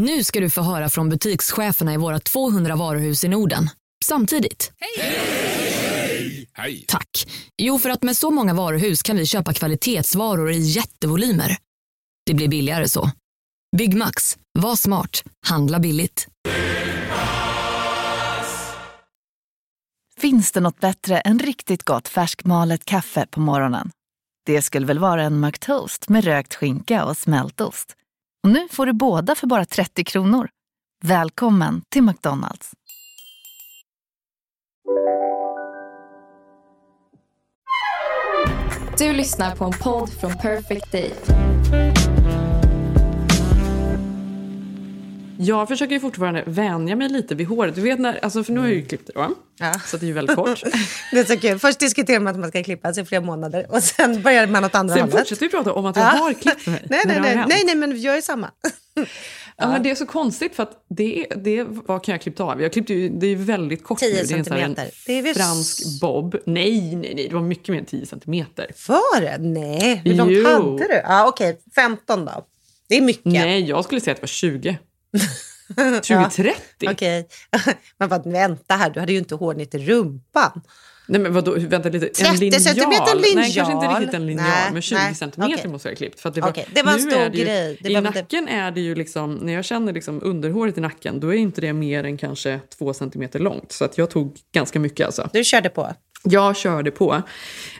Nu ska du få höra från butikscheferna i våra 200 varuhus i Norden. Samtidigt. Hej! Tack. Jo, för att med så många varuhus kan vi köpa kvalitetsvaror i jättevolymer. Det blir billigare så. Byggmax. Var smart. Handla billigt. Finns det något bättre än riktigt gott färskmalet kaffe på morgonen? Det skulle väl vara en McToast med rökt skinka och smältost. Och nu får du båda för bara 30 kronor. Välkommen till McDonalds. Du lyssnar på en podd från Perfect Day. Jag försöker ju fortfarande vänja mig lite vid håret. Du vet när, alltså för nu har jag ju klippt det va? Ja. Så det är ju väldigt kort. Det är så kul. Först diskuterar man att man ska klippa sig i flera månader och sen börjar man åt andra Sen hållet. fortsätter vi prata om att jag Ja. har klippt mig. Nej, nej, nej, nej, nej, men jag är samma. Ja, men det är så konstigt för att det, det vad kan jag klippt av? Jag klippte ju, det är ju väldigt kort 10 nu. Det är här en. Det är väl fransk bob. Nej, nej, nej, det var mycket mer än 10 centimeter. Var det? Nej, hur långt hade du? Ja, Okej, 15 då. Det är mycket. Nej, jag skulle säga att det var 20. 20-30. Okej, men vad, vänta här, du hade ju inte hårnit i rumpan. Nej men vadå, vänta lite. 30 En linjal? centimeter Nej, linjal. kanske inte riktigt en linjal, Nej, men 20 nej, centimeter okej. måste jag ha klippt. För att det, var, Okej, det var en nu stor är det ju, grej. Det I var- nacken är det ju liksom, när jag känner liksom underhåret i nacken, då är inte det mer än kanske två centimeter långt. Så att jag tog ganska mycket alltså. Du körde på. Jag körde på.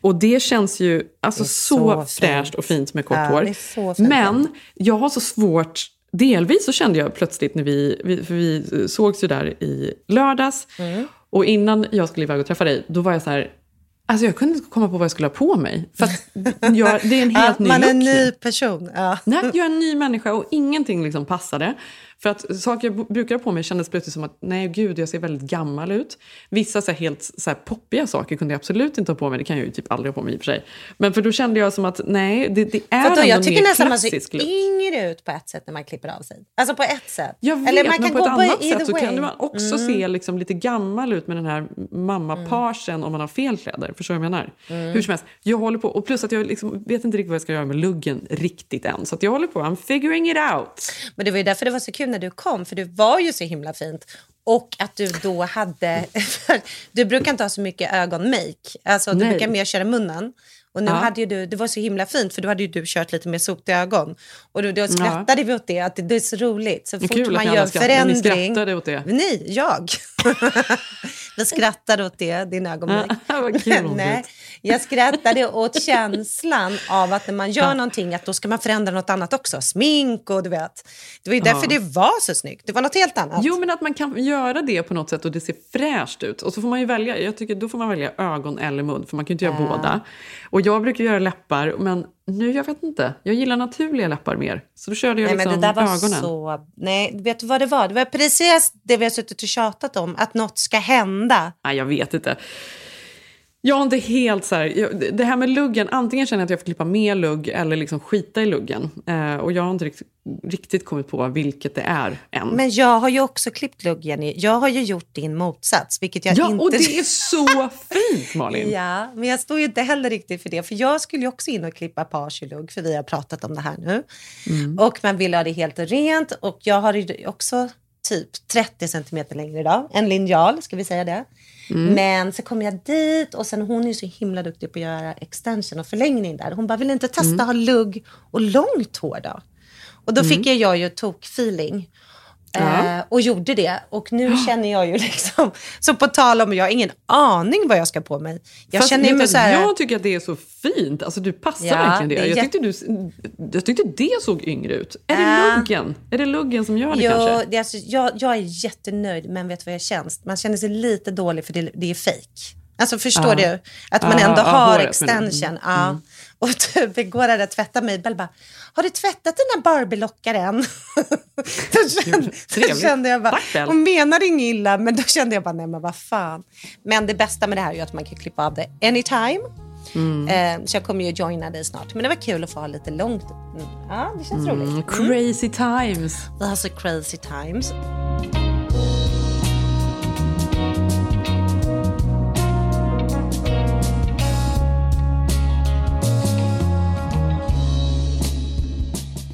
Och det känns ju alltså, Det så, så fräscht och fint med kort Ja, hår. det. Men jag har så svårt Delvis så kände jag plötsligt när vi, vi, för vi sågs ju där i lördags. Mm. Och innan jag skulle iväg och träffa dig, då var jag så här, alltså jag kunde inte komma på vad jag skulle ha på mig. För jag, det är en helt Ja, ny man är en ny person. Ja. Nej, jag är en ny människa och ingenting liksom passade. För att saker jag brukar ha på mig kändes plötsligt som att nej gud, jag ser väldigt gammal ut. Vissa så här, helt så här, poppiga saker kunde jag absolut inte ha på mig. Det kan jag ju typ aldrig ha på mig i och för sig. Men för då kände jag som att nej, det, det är För då, jag tycker nästan man ser yngre ut på ett sätt när man klipper av sig. Alltså på ett sätt. Jag vet, Eller man kan men på gå ett annat sätt så way. kan man också Mm. se liksom lite gammal ut med den här mammapagen om man har fel kläder. Förstår du vad jag menar? Mm. Hur som helst, jag håller på. Och plus att jag liksom vet inte riktigt vad jag ska göra med luggen riktigt än. Så jag håller på, I'm figuring it out. Men det var ju därför det var så kul när du kom, för du var ju så himla fint. Och att du då hade... du brukar inte ha så mycket ögonmake. Alltså, du Nej. brukar mer köra munnen. Och nu Ja. hade du, det var så himla fint för då hade ju du kört lite mer sotiga ögon. Och då, då skrattade vi åt det, att det, det är så roligt. Så fort man gör skrattar. Ni förändring... skrattade åt det. Nej, jag. vi skrattade åt det, din ögonblick. Nej, jag skrattade åt känslan av att när man gör någonting att då ska man förändra något annat också. Smink och du vet. Det var ju därför det var så snyggt. Det var något helt annat. Jo, men att man kan göra det på något sätt och det ser fräscht ut. Och så får man ju välja, jag tycker då får man välja ögon eller mun, för man kan ju inte göra båda. Och jag brukar göra läppar, men nu, jag vet inte. Jag gillar naturliga läppar mer. Så då körde jag Nej, liksom men det där var ögonen. så... Nej, vet du vad det var? Det var precis det vi har suttit och tjatat om, att något ska hända. Nej, jag vet inte. Jag har inte helt så här, det här med luggen, antingen känner jag att jag får klippa med lugg eller liksom skita i luggen. Eh, och jag har inte riktigt, riktigt kommit på vilket det är än. Men jag har ju också klippt lugg, Jenny. Jag har ju gjort din motsats, vilket jag ja, inte... och det är så fint Malin! Ja, men jag står ju inte heller riktigt för det. För jag skulle ju också in och klippa page-lugg, för vi har pratat om det här nu. Mm. Och man vill ha det helt rent. Och jag har ju också typ 30 centimeter längre idag. En linjal, ska vi säga det. Mm. Men så kom jag dit och sen hon är så himla duktig på att göra extension och förlängning där. Hon bara, vill inte testa Mm. ha lugg och långt hår då? Och då fick jag ju tok-feeling. Ja. Eh, och gjorde det. Och nu känner jag ju liksom... Så på tal om, jag har ingen aning vad jag ska på mig. Jag Fast känner du, så här... Jag tycker att det är så fint. Alltså, du passar Ja, verkligen det. Jag tyckte, du, jag tyckte det såg yngre ut. Är det Ja. luggen? Är det luggen som gör det Jo, kanske? det alltså, jag, jag är jättenöjd, men vet vad jag känns? Man känner sig lite dålig för det, det är fake. Alltså förstår Ja. du? Att man Ja, ändå ja, har håret du. extension. Ja. Och typ igår hade jag tvättat mig. Bell bara, har du tvättat dina Barbie-lockar än? då, kände, då kände jag bara, hon menar inget illa, men då kände jag bara, nej men vad fan. Men det bästa med det här är att man kan klippa av det anytime. Mm. Eh, så jag kommer ju joina dig snart. Men det var kul att få ha lite långt. Mm. Ja, det känns roligt. Mm, crazy times. Vi har så crazy times.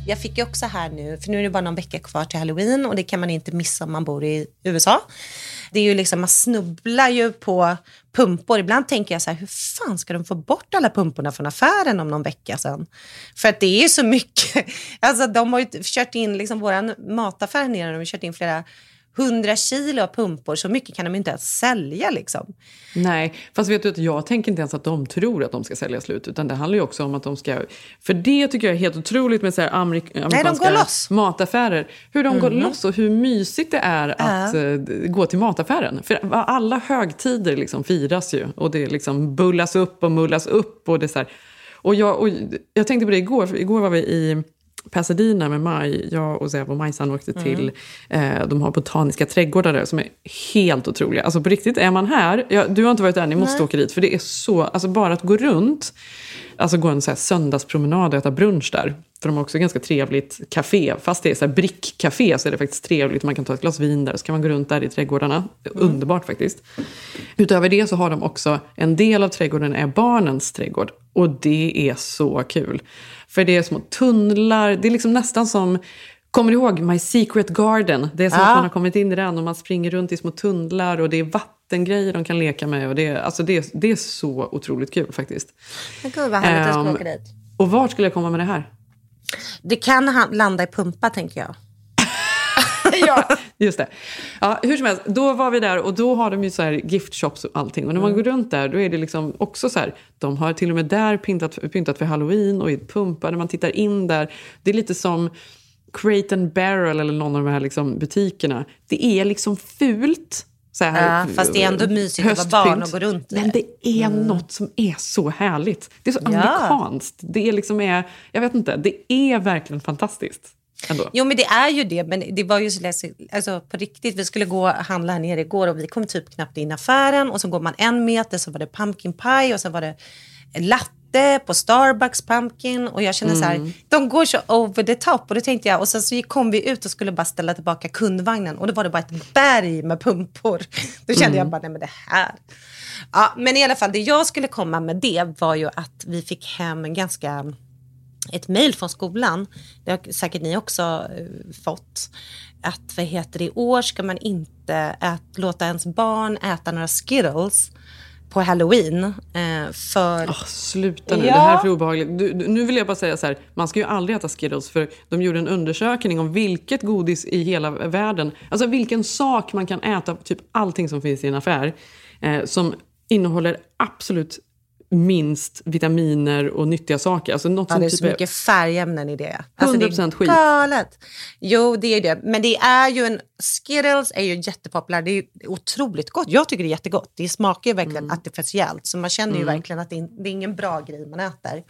Jag fick ju också här nu, för nu är det bara någon vecka kvar till halloween och det kan man inte missa om man bor i USA. Det är ju liksom, man snubblar ju på pumpor. Ibland tänker jag så här, hur fan ska de få bort alla pumporna från affären om någon vecka sen? För att det är ju så mycket. Alltså de har ju kört in, liksom vår mataffär nere, de har kört in flera 100 kilo av pumpor, så mycket kan de inte ens sälja. Liksom. Nej, fast vet du att jag tänker inte ens att de tror att de ska sälja slut. Utan det handlar ju också om att de ska... För det tycker jag är helt otroligt med så här amerik amerikanska Nej, mataffärer. Hur de mm. går loss och hur mysigt det är att uh. gå till mataffären. För alla högtider liksom firas ju. Och det liksom bullas upp och mullas upp. Och det så här. Och jag, och jag tänkte på det igår, igår var vi i Pasadena med Maj, jag och Zev och Majsan åkte mm. till, eh, de har botaniska trädgårdar där som är helt otroliga. Alltså på riktigt, är man här, ja, du har inte varit där, ni måste Nej. åka dit. För det är så, alltså bara att gå runt, alltså gå en så här söndagspromenad och äta brunch där. För de har också ganska trevligt café. Fast det är så här brickcafé så är det faktiskt trevligt. Man kan ta ett glas vin där så kan man gå runt där i trädgårdarna. Mm. Underbart faktiskt. Utöver det så har de också, en del av trädgården är barnens trädgård. Och det är så kul. För det är små tunnlar, det är liksom nästan som Kommer du ihåg My Secret Garden? Det är som ja. att man har kommit in i den och man springer runt i små tunnlar och det är vattengrejer de kan leka med. Och det, är, alltså det, det är så otroligt kul faktiskt. Men gud vad härligt, um, jag skulle ehm, åka dit. Och vart skulle jag komma med det här? Det kan landa i pumpa tänker jag. ja, just det. Ja, hur som helst, då var vi där och då har de ju så här gift shops och allting. Och när man mm. går runt där då är det liksom också så här, de har till och med där pyntat, pyntat för halloween och i pumpar. När man tittar in där, det är lite som Crate and Barrel eller någon av de här liksom butikerna. Det är liksom fult. Så här, ja, fast det är ändå mysigt höstpynt. att vara barn och gå runt där. Men det är mm. något som är så härligt. Det är så ja. amerikanskt. Det är liksom är, jag vet inte, det är verkligen fantastiskt. Ändå. Jo, men det är ju det. Men det var ju så läskigt. Alltså, på riktigt, vi skulle gå och handla här nere igår och vi kom typ knappt in i affären. Och så går man en meter så var det pumpkin pie och så var det latte på Starbucks pumpkin. Och jag känner mm. så här, mm. de går så over the top. Och då tänkte jag, och sen så kom vi ut och skulle bara ställa tillbaka kundvagnen. Och då var det bara ett berg med pumpor. Då kände mm. jag bara, nej men det här. Ja, men i alla fall, det jag skulle komma med det var ju att vi fick hem en ganska ett mejl från skolan, det har säkert ni också uh, fått, att vad heter det, i år ska man inte ät, låta ens barn äta några Skittles på halloween. Eh, för... Oh, sluta nu, ja. det här är för obehagligt. Du, du, nu vill jag bara säga så här, man ska ju aldrig äta Skittles för de gjorde en undersökning om vilket godis i hela världen, alltså vilken sak man kan äta, typ allting som finns i en affär, eh, som innehåller absolut minst vitaminer och nyttiga saker. Alltså något ja, det är typ så mycket färgämnen i det. Alltså 100% det är skit. Galet. Jo, det är det. Men det är ju en... Skittles är ju jättepopulärt. Det är otroligt gott. Jag tycker det är jättegott. Det smakar ju verkligen mm. artificiellt. Så man känner ju mm. verkligen att det är, det är ingen bra grej man äter.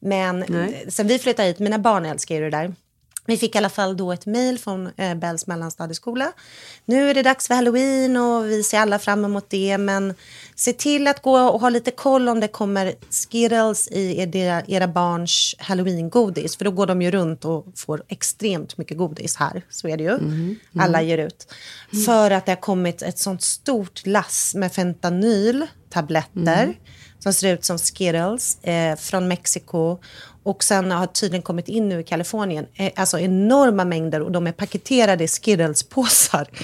Men Nej. sen vi flyttade hit, mina barn älskar ju det där. Vi fick i alla fall då ett mejl från eh, Bells mellanstadieskola. Nu är det dags för halloween och vi ser alla fram emot det. Men se till att gå och ha lite koll om det kommer Skittles i era, era barns halloween-godis. För då går de ju runt och får extremt mycket godis här. Så är det ju. Mm, mm. Alla ger ut. Mm. För att det har kommit ett sånt stort lass med fentanyl-tabletter. Mm. Som ser ut som Skittles eh, från Mexiko. Och sen har tydligen kommit in nu i Kalifornien, eh, alltså enorma mängder och de är paketerade i Skittles-påsar.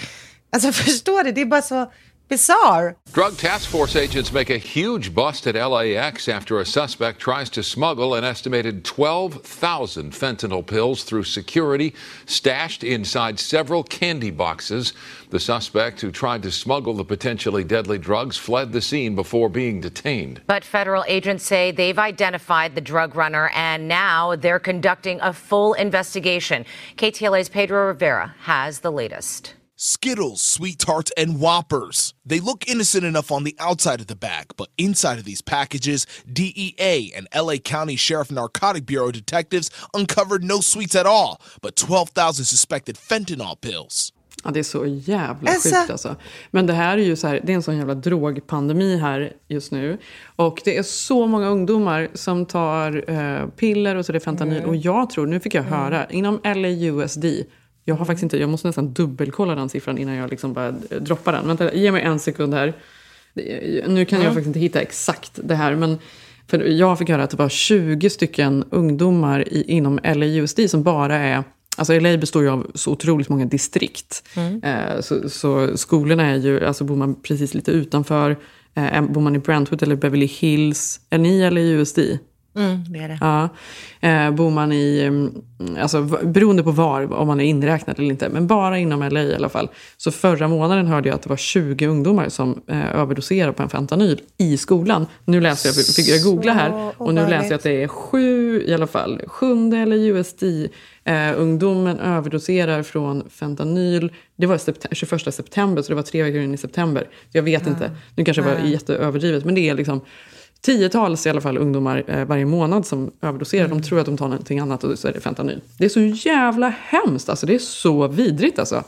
Alltså förstår du? Det är bara så bizarre. Drug task force agents make a huge bust at LAX after a suspect tries to smuggle an estimated 12,000 fentanyl pills through security stashed inside several candy boxes. The suspect who tried to smuggle the potentially deadly drugs fled the scene before being detained. But federal agents say they've identified the drug runner and now they're conducting a full investigation. KTLA's Pedro Rivera has the latest. Skittles, Sweet Tarts, and Whoppers. They look innocent enough on the outside of the bag, but inside of these packages, DEA and LA County Sheriff Narcotic Bureau detectives uncovered no sweets at all, but 12,000 suspected fentanyl pills. Ja, det är så jävla alltså. sjukt alltså. Men det här är ju så här, det är en sån jävla drogpandemi här just nu. Och det är så många ungdomar som tar uh, piller och så det är fentanyl. Mm. Och jag tror, nu fick jag höra, mm. inom LAUSD jag har faktiskt inte, jag måste nästan dubbelkolla den siffran innan jag liksom bara droppar den. Vänta, ge mig en sekund här. Nu kan jag faktiskt inte hitta exakt det här, men För jag fick höra att det var 20 stycken ungdomar i, inom LAUSD som bara är Alltså LA består ju av så otroligt många distrikt. Mm. Eh, så, så skolorna är ju, alltså bor man precis lite utanför, eh, bor man i Brentwood eller Beverly Hills, är ni eller i USD? Mm, det är det. Ja. Eh, bor man i, mm, alltså beroende på var, om man är inräknad eller inte, men bara inom LA i alla fall. Så förra månaden hörde jag att det var 20 ungdomar som eh, överdoserade på en fentanyl i skolan. Nu läser jag, fick jag googla här, och nu läser jag att det är sju i alla fall. Sjunde eller USD. Eh, ungdomen överdoserar från fentanyl. Det var sept- 21 september, så det var tre veckor in i september. Så jag vet inte, nu kanske det var jätteöverdrivet, men det är liksom tiotals i alla fall ungdomar eh, varje månad som överdoserar. Mm. De tror att de tar någonting annat och så är det fentanyl. Det är så jävla hemskt. Alltså, det är så vidrigt alltså.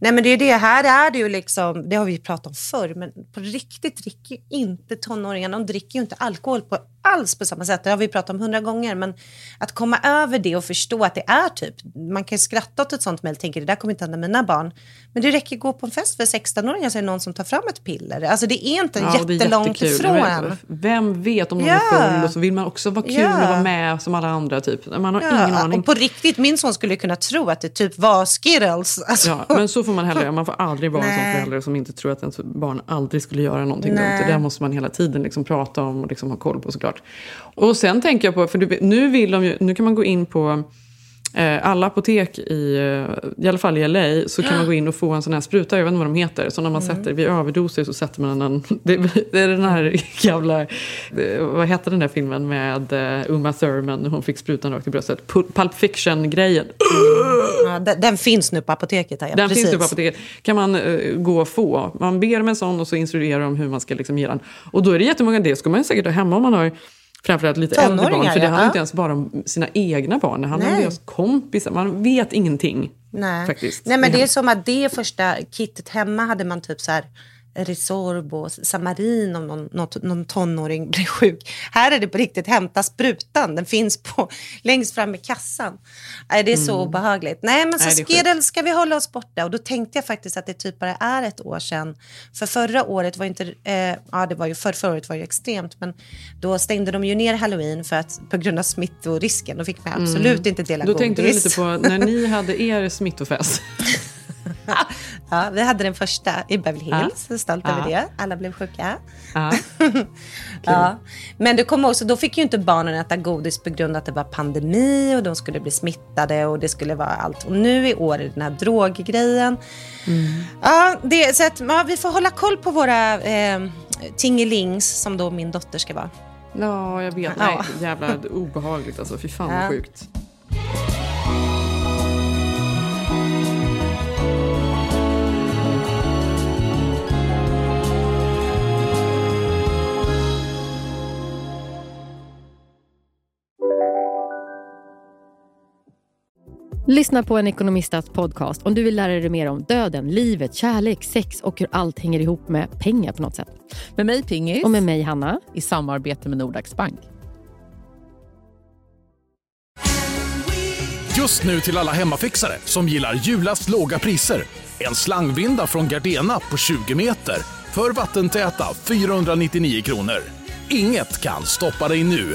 Nej men det är det, här är det ju liksom, det har vi pratat om förr, men på riktigt dricker ju inte tonåringarna, de dricker ju inte alkohol på alls på samma sätt. Det har vi pratat om hundra gånger, men att komma över det och förstå att det är typ, man kan skratta åt ett sånt mejl och tänka det där kommer inte hända mina barn. Men det räcker att gå på en fest för 16-åringar så är det någon som tar fram ett piller. Alltså det är inte Ja, jättelångt ifrån. Vem vet om någon Ja. är full och så vill man också vara kul Ja. och vara med som alla andra. Typ. Man har ingen Ja, aning. och på riktigt, min son skulle kunna tro att det typ var Skittles. Alltså, Ja, men så får man heller Man får aldrig vara en sån Nej. förälder som inte tror att ens barn aldrig skulle göra någonting Nej. dumt. Det där måste man hela tiden liksom prata om och liksom ha koll på såklart såklart. Och sen tänker jag på, för du, nu, vill de ju, nu kan man gå in på alla apotek i, eh, i alla fall i LA, så kan man gå in och få en sån här spruta, jag vet inte vad de heter, så när man sätter vid överdoser så sätter man en, det, det är den här gamla, vad hette den där filmen med eh, Uma Thurman, hon fick sprutan rakt i bröstet, Pul- Pulp Fiction-grejen. ja, den, den finns nu på apoteket. Här, ja, Den precis. finns nu på apoteket. kan man eh, gå och få. Man ber om en sån och så instruerar de hur man ska liksom ge den. Och då är det jättemånga, det ska man säkert ha hemma om man har framförallt lite äldre barn. Tonåringar, För det ja. handlar inte ens bara om sina egna barn, det handlar om deras kompisar. Man vet ingenting. Nej. Faktiskt. Nej, men Det är som att det första kittet hemma hade man typ så här Resorb och Samarin om någon, något, någon tonåring blir sjuk. Här är det på riktigt, hämta sprutan, den finns på, längst fram i kassan. Nej, det är så obehagligt. Nej, men så Mm. Skiddle ska vi hålla oss borta. Och då tänkte jag faktiskt att det typ bara är ett år sedan. För förra året var inte, eh, ja det var ju, för, förra året var ju extremt, men då stängde de ju ner halloween för att, på grund av smittorisken. Då fick man absolut inte dela Mm. Då tänkte du godis. lite på när ni hade er smittofest. Ja, vi hade den första i Beverly Hills. Är stolt Ja. över det. Alla blev sjuka. Ja. Ja. Men det kom också, då fick ju inte barnen äta godis på grund av att det var pandemi och de skulle bli smittade och det skulle vara allt. Och nu i år är det den här droggrejen. Ja, det, så att, ja, vi får hålla koll på våra eh, tingelings som då min dotter ska vara. ja, jag vet. Ja. Nej, jävla obehagligt alltså. Fy fan Ja. vad sjukt. Lyssna på en ekonomistats podcast om du vill lära dig mer om döden, livet, kärlek, sex och hur allt hänger ihop med pengar på något sätt. Med mig Pingis. Och med mig Hanna. I samarbete med Nordax Bank. Just nu till alla hemmafixare som gillar julast låga priser. En slangvinda från Gardena på 20 meter för vattentäta 499 kronor. Inget kan stoppa dig nu.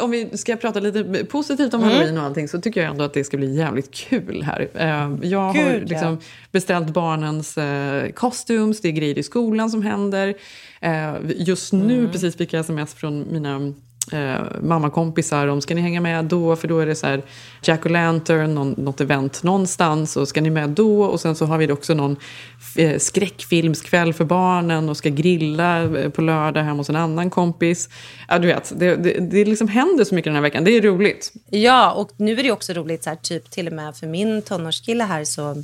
Om vi ska prata lite positivt om Mm. halloween och allting så tycker jag ändå att det ska bli jävligt kul här. Eh, Jag har Gud, liksom ja. beställt barnens eh, costumes, det är grejer i skolan som händer. Eh, Just nu Mm. precis fick jag sms från mina eh, mammakompisar om ska ni hänga med då? För då är det så här Jack och Lantern, någon, något event någonstans och ska ni med då? Och sen så har vi också någon eh, skräckfilmskväll för barnen och ska grilla eh, på lördag hemma hos en annan kompis. Ja, du vet, det, det, det liksom händer så mycket den här veckan. Det är roligt. Ja, och nu är det också roligt, så här, typ till och med för min tonårskille här så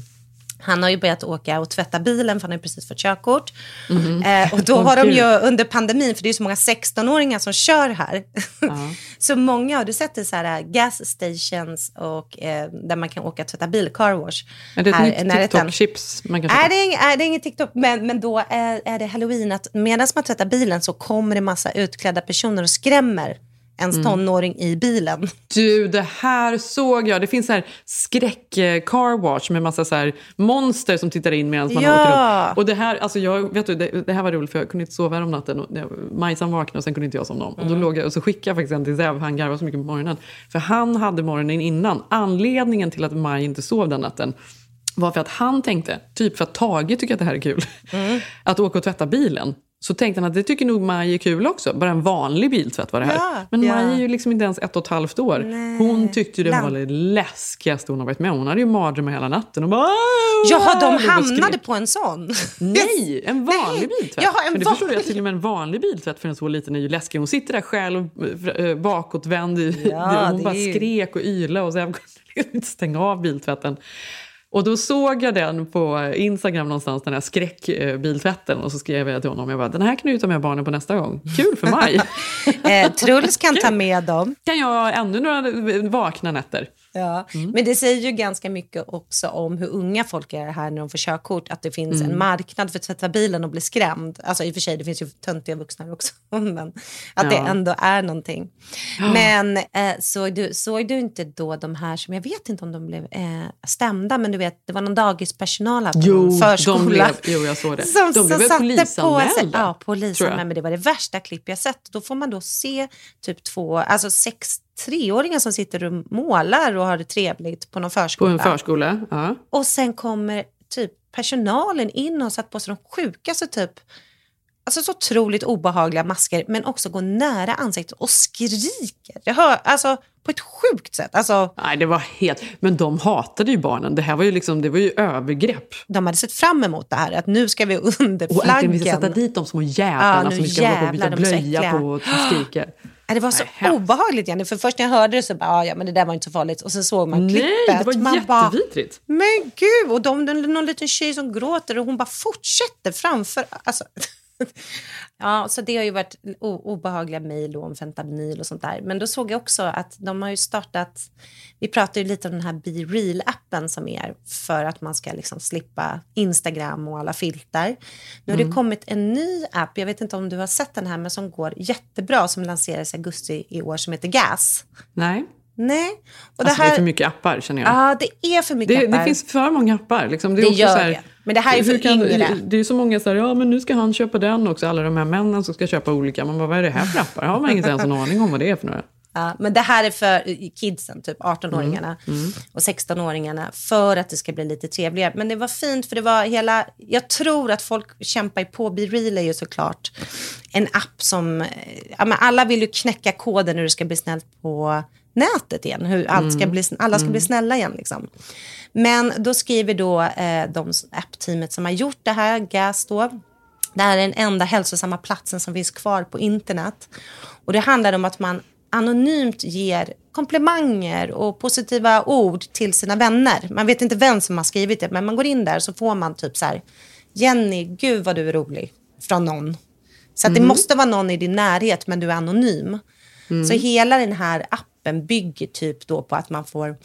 han har ju börjat åka och tvätta bilen för han har ju precis fått körkort. Mhm. Eh, och då har de ju under pandemin, för det är så många 16-åringar som kör här. så många, har du sett det så här äh, gas stations och eh, där man kan åka och tvätta bil, car wash. Är det ett här nytt. TikTok-chips man kan köpa? det är, ing- det är inget TikTok, men, men då är, är det halloween att medan man tvättar bilen så kommer det massa utklädda personer och skrämmer ens Mm. tonåring i bilen. Du, det här såg jag. Det finns så här skräck-car wash med massa så här monster som tittar in medan man Ja. åker runt. Och det här, alltså jag, vet du, det, det här var roligt för jag kunde inte sova om natten. Och Majsan vaknade och sen kunde inte jag somna om. Och, då Mm. låg jag, och så skickade jag faktiskt en till Zev, han garvade så mycket på morgonen. För han hade morgonen innan. Anledningen till att Maj inte sov den natten var för att han tänkte, typ för att Tage tycker att det här är kul, Mm. att åka och tvätta bilen. Så tänkte han att det tycker nog Maj är kul också. Bara en vanlig biltvätt var det här. Ja, Men ja. Maj är ju liksom inte ens ett och ett halvt år. Hon tyckte det var det läskigaste hon har varit med om. Hon hade ju mardrömmar hela natten. Och bara! Jaha, de hamnade på en sån? Nej, en vanlig biltvätt. Jaha, en Men det van- förstår jag, till och med en vanlig biltvätt för en så liten är ju läskig. Hon sitter där själv äh, bakåtvänd. Ja, hon det bara ju- skrek och ylade och så jag kunde inte stänga av biltvätten. Och då såg jag den på Instagram någonstans, den här skräckbiltvätten. Och så skrev jag till honom, jag bara, den här kan du ta med barnen på nästa gång. Kul för mig. Eh, Truls kan ta med dem. kan jag ännu några vakna nätter. Ja. Mm. Men det säger ju ganska mycket också om hur unga folk är här när de får körkort. Att det finns Mm. en marknad för att tvätta bilen och bli skrämd. Alltså i och för sig, det finns ju töntiga vuxna också. Men att det Ja. ändå är någonting. Ja. Men eh, såg, du, såg du inte då de här som, jag vet inte om de blev eh, stämda, men du vet, det var någon dagispersonal här på Jo, förskola. de blev, jo, jag såg det. Som, de blev väl satte på sig, polisanmälda? ja, polisanmälda. Men det var det värsta klipp jag sett. Då får man då se typ två, alltså sex treåringar som sitter och målar och har det trevligt på någon På förskola. en förskola? Ja. Och sen kommer typ personalen in och satt på sig de sjukaste typ Alltså så otroligt obehagliga masker, men också går nära ansiktet och skriker. Jag hör, alltså på ett sjukt sätt. Alltså, Nej, det var helt... Men de hatade ju barnen. Det här var ju, liksom, det var ju övergrepp. de hade sett fram emot det här, att nu ska vi under Och äntligen vi ska flaggen. sätta dit de små jävlarna Ja, som ska hålla på och byta blöja på och skrika. Ja, det var så Nej, obehagligt Jenny, för först när jag hörde det så bara, "Ah, ja men det där var inte så farligt. Och sen såg man Nej, klippet. det var man bara, jättevidrigt. men gud, och de, någon liten tjej som gråter och hon bara fortsätter framför. Alltså. ja, så det har ju varit obehagliga mejl om fentanyl och sånt där. Men då såg jag också att de har ju startat, vi pratade ju lite om den här Be Real-appen som är för att man ska liksom slippa Instagram och alla filter. Nu har det Mm. kommit en ny app, jag vet inte om du har sett den här, men som går jättebra, som lanserades i augusti i år, som heter Gas. Nej. Nej. Och alltså, det är för mycket appar känner jag. Ja, det är för mycket det, appar. det finns för många appar. Liksom. Det, Det gör så här, det. Men det här är för kan- yngre. Det är så många så här, ja men nu ska han köpa den också. Alla de här männen som ska köpa olika. Man bara, vad är det här för appar? Har man inte ens en aning om vad det är för några? Ja, men det här är för kidsen, typ 18-åringarna Mm. och 16-åringarna, för att det ska bli lite trevligare. Men det var fint, för det var hela... Jag tror att folk kämpar på. Be Real är ju såklart en app som... eh, Ja, men alla vill ju knäcka koden hur det ska bli snällt på nätet igen. Hur allt ska Mm. bli, alla ska Mm. bli snälla igen. Liksom. Men då skriver då eh, de app-teamet som har gjort det här, GAS då, det här är den enda hälsosamma platsen som finns kvar på internet. Och det handlar om att man anonymt ger komplimanger och positiva ord till sina vänner. Man vet inte vem som har skrivit det, men man går in där så får man typ så här, Jenny, gud vad du är rolig, från någon. Så att det måste vara någon i din närhet, men du är anonym. Mm. Så hela den här appen bygger typ då på att man får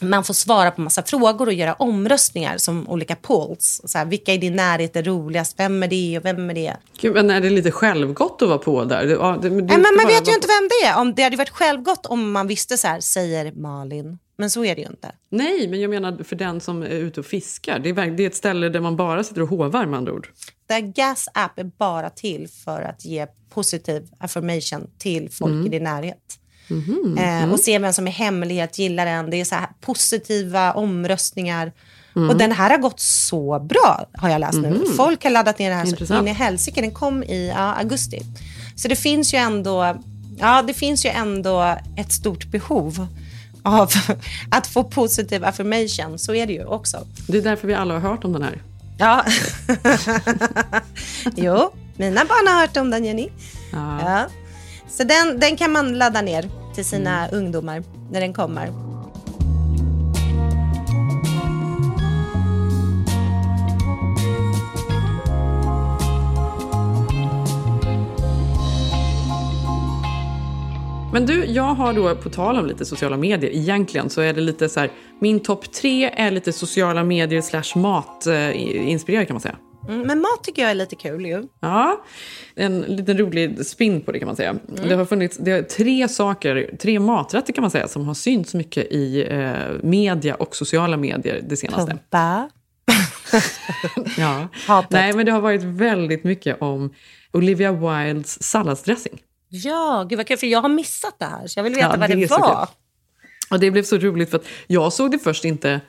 man får svara på massa frågor och göra omröstningar som olika polls. Så här, vilka i din närhet är roligast? Vem är det och vem är det? Gud, men är det lite självgott att vara på där? Det, ja, det, men man vet ju inte vem det är. Om det hade varit självgott om man visste så här, säger Malin. Men så är det ju inte. Nej, men jag menar för den som är ute och fiskar. Det är, det är ett ställe där man bara sitter och hovar med andra ord. Det Gas app är bara till för att ge positiv affirmation till folk Mm. i din närhet. Mhm, Eh, mm. och se vem som är hemlighet, gillar den. Det är så positiva omröstningar. Mm. Och den här har gått så bra, har jag läst nu. Mhm. Folk har laddat ner den här så in i helsike. Den kom i ja, augusti. Så det finns ju ändå, ja, det finns ju ändå ett stort behov av att få positiv affirmation. Så är det ju också. Det är därför vi alla har hört om den här. Ja. jo, mina barn har hört om den, Jenny. Ja. Ja. Så den, den kan man ladda ner till sina mm. ungdomar när den kommer. Men du, jag har då, på tal om lite sociala medier, egentligen så är det lite så här, min topp tre är lite sociala medier slash matinspirerad eh, kan man säga. Mm, men mat tycker jag är lite kul ju. Ja, en liten rolig spin på det kan man säga. Mm. Det har funnits det är tre saker, tre maträtter kan man säga, som har synts mycket i eh, media och sociala medier det senaste. Pumpa. Ja. Hatet. Nej, men det har varit väldigt mycket om Olivia Wildes salladsdressing. Ja, gud vad kul. För jag har missat det här. Så jag vill veta Ja, vad det det, var. Och det blev så roligt för att jag såg det först inte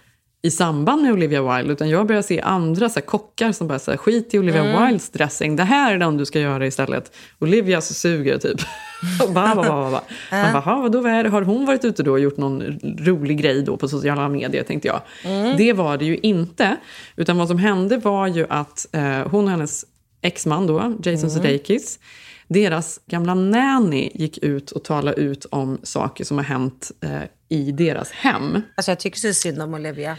i samband med Olivia Wilde utan jag började se andra så här, kockar som bara här, skit i Olivia Mm. Wildes dressing. Det här är den du ska göra istället. Olivias suger typ. Och bara, bara, bara, bara. Man bara, "Ha, vadå, vad är det? Har hon varit ute då och gjort någon rolig grej då på sociala medier tänkte jag. Mm. Det var det ju inte. Utan vad som hände var ju att eh, hon och hennes exman då, Jason Mm. Sudeikis, deras gamla nanny gick ut och talade ut om saker som har hänt eh, i deras hem. Alltså jag tycker så synd om Olivia.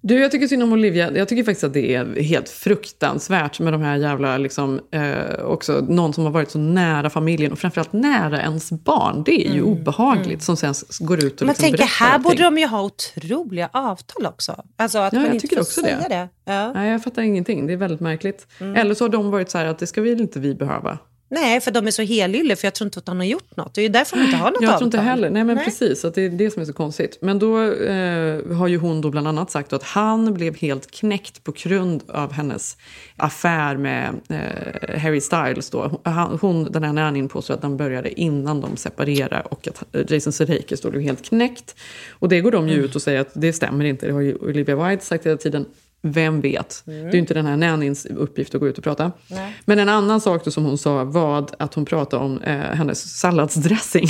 Du, jag tycker synd om Olivia. Jag tycker faktiskt att det är helt fruktansvärt med de här jävla, liksom, eh, också någon som har varit så nära familjen och framförallt nära ens barn. Det är ju obehagligt som sen går ut och Men liksom tänker, berättar här borde de ju ha otroliga avtal också. Alltså att Ja, man jag inte tycker får också säga det. det. Ja. Nej, jag fattar ingenting. Det är väldigt märkligt. Mm. Eller så har de varit så här att det ska väl inte vi behöva. Nej, för de är så helylle för jag tror inte att han har gjort något. Det är ju därför de inte har något Jag avtal. tror inte heller. Nej, men Nej. precis. Att det är det som är så konstigt. Men då eh, har ju hon då bland annat sagt att han blev helt knäckt på grund av hennes affär med eh, Harry Styles. Då. Han, hon, den här nannyn påstår att den började innan de separerade och att Jason Sudeikis då blev helt knäckt. Och det går de ju ut och säger att det stämmer inte. Det har ju Olivia Wilde sagt hela tiden. Vem vet? Det är inte den här nannyns uppgift att gå ut och prata. Nej. Men en annan sak som hon sa var att hon pratade om eh, hennes salladsdressing.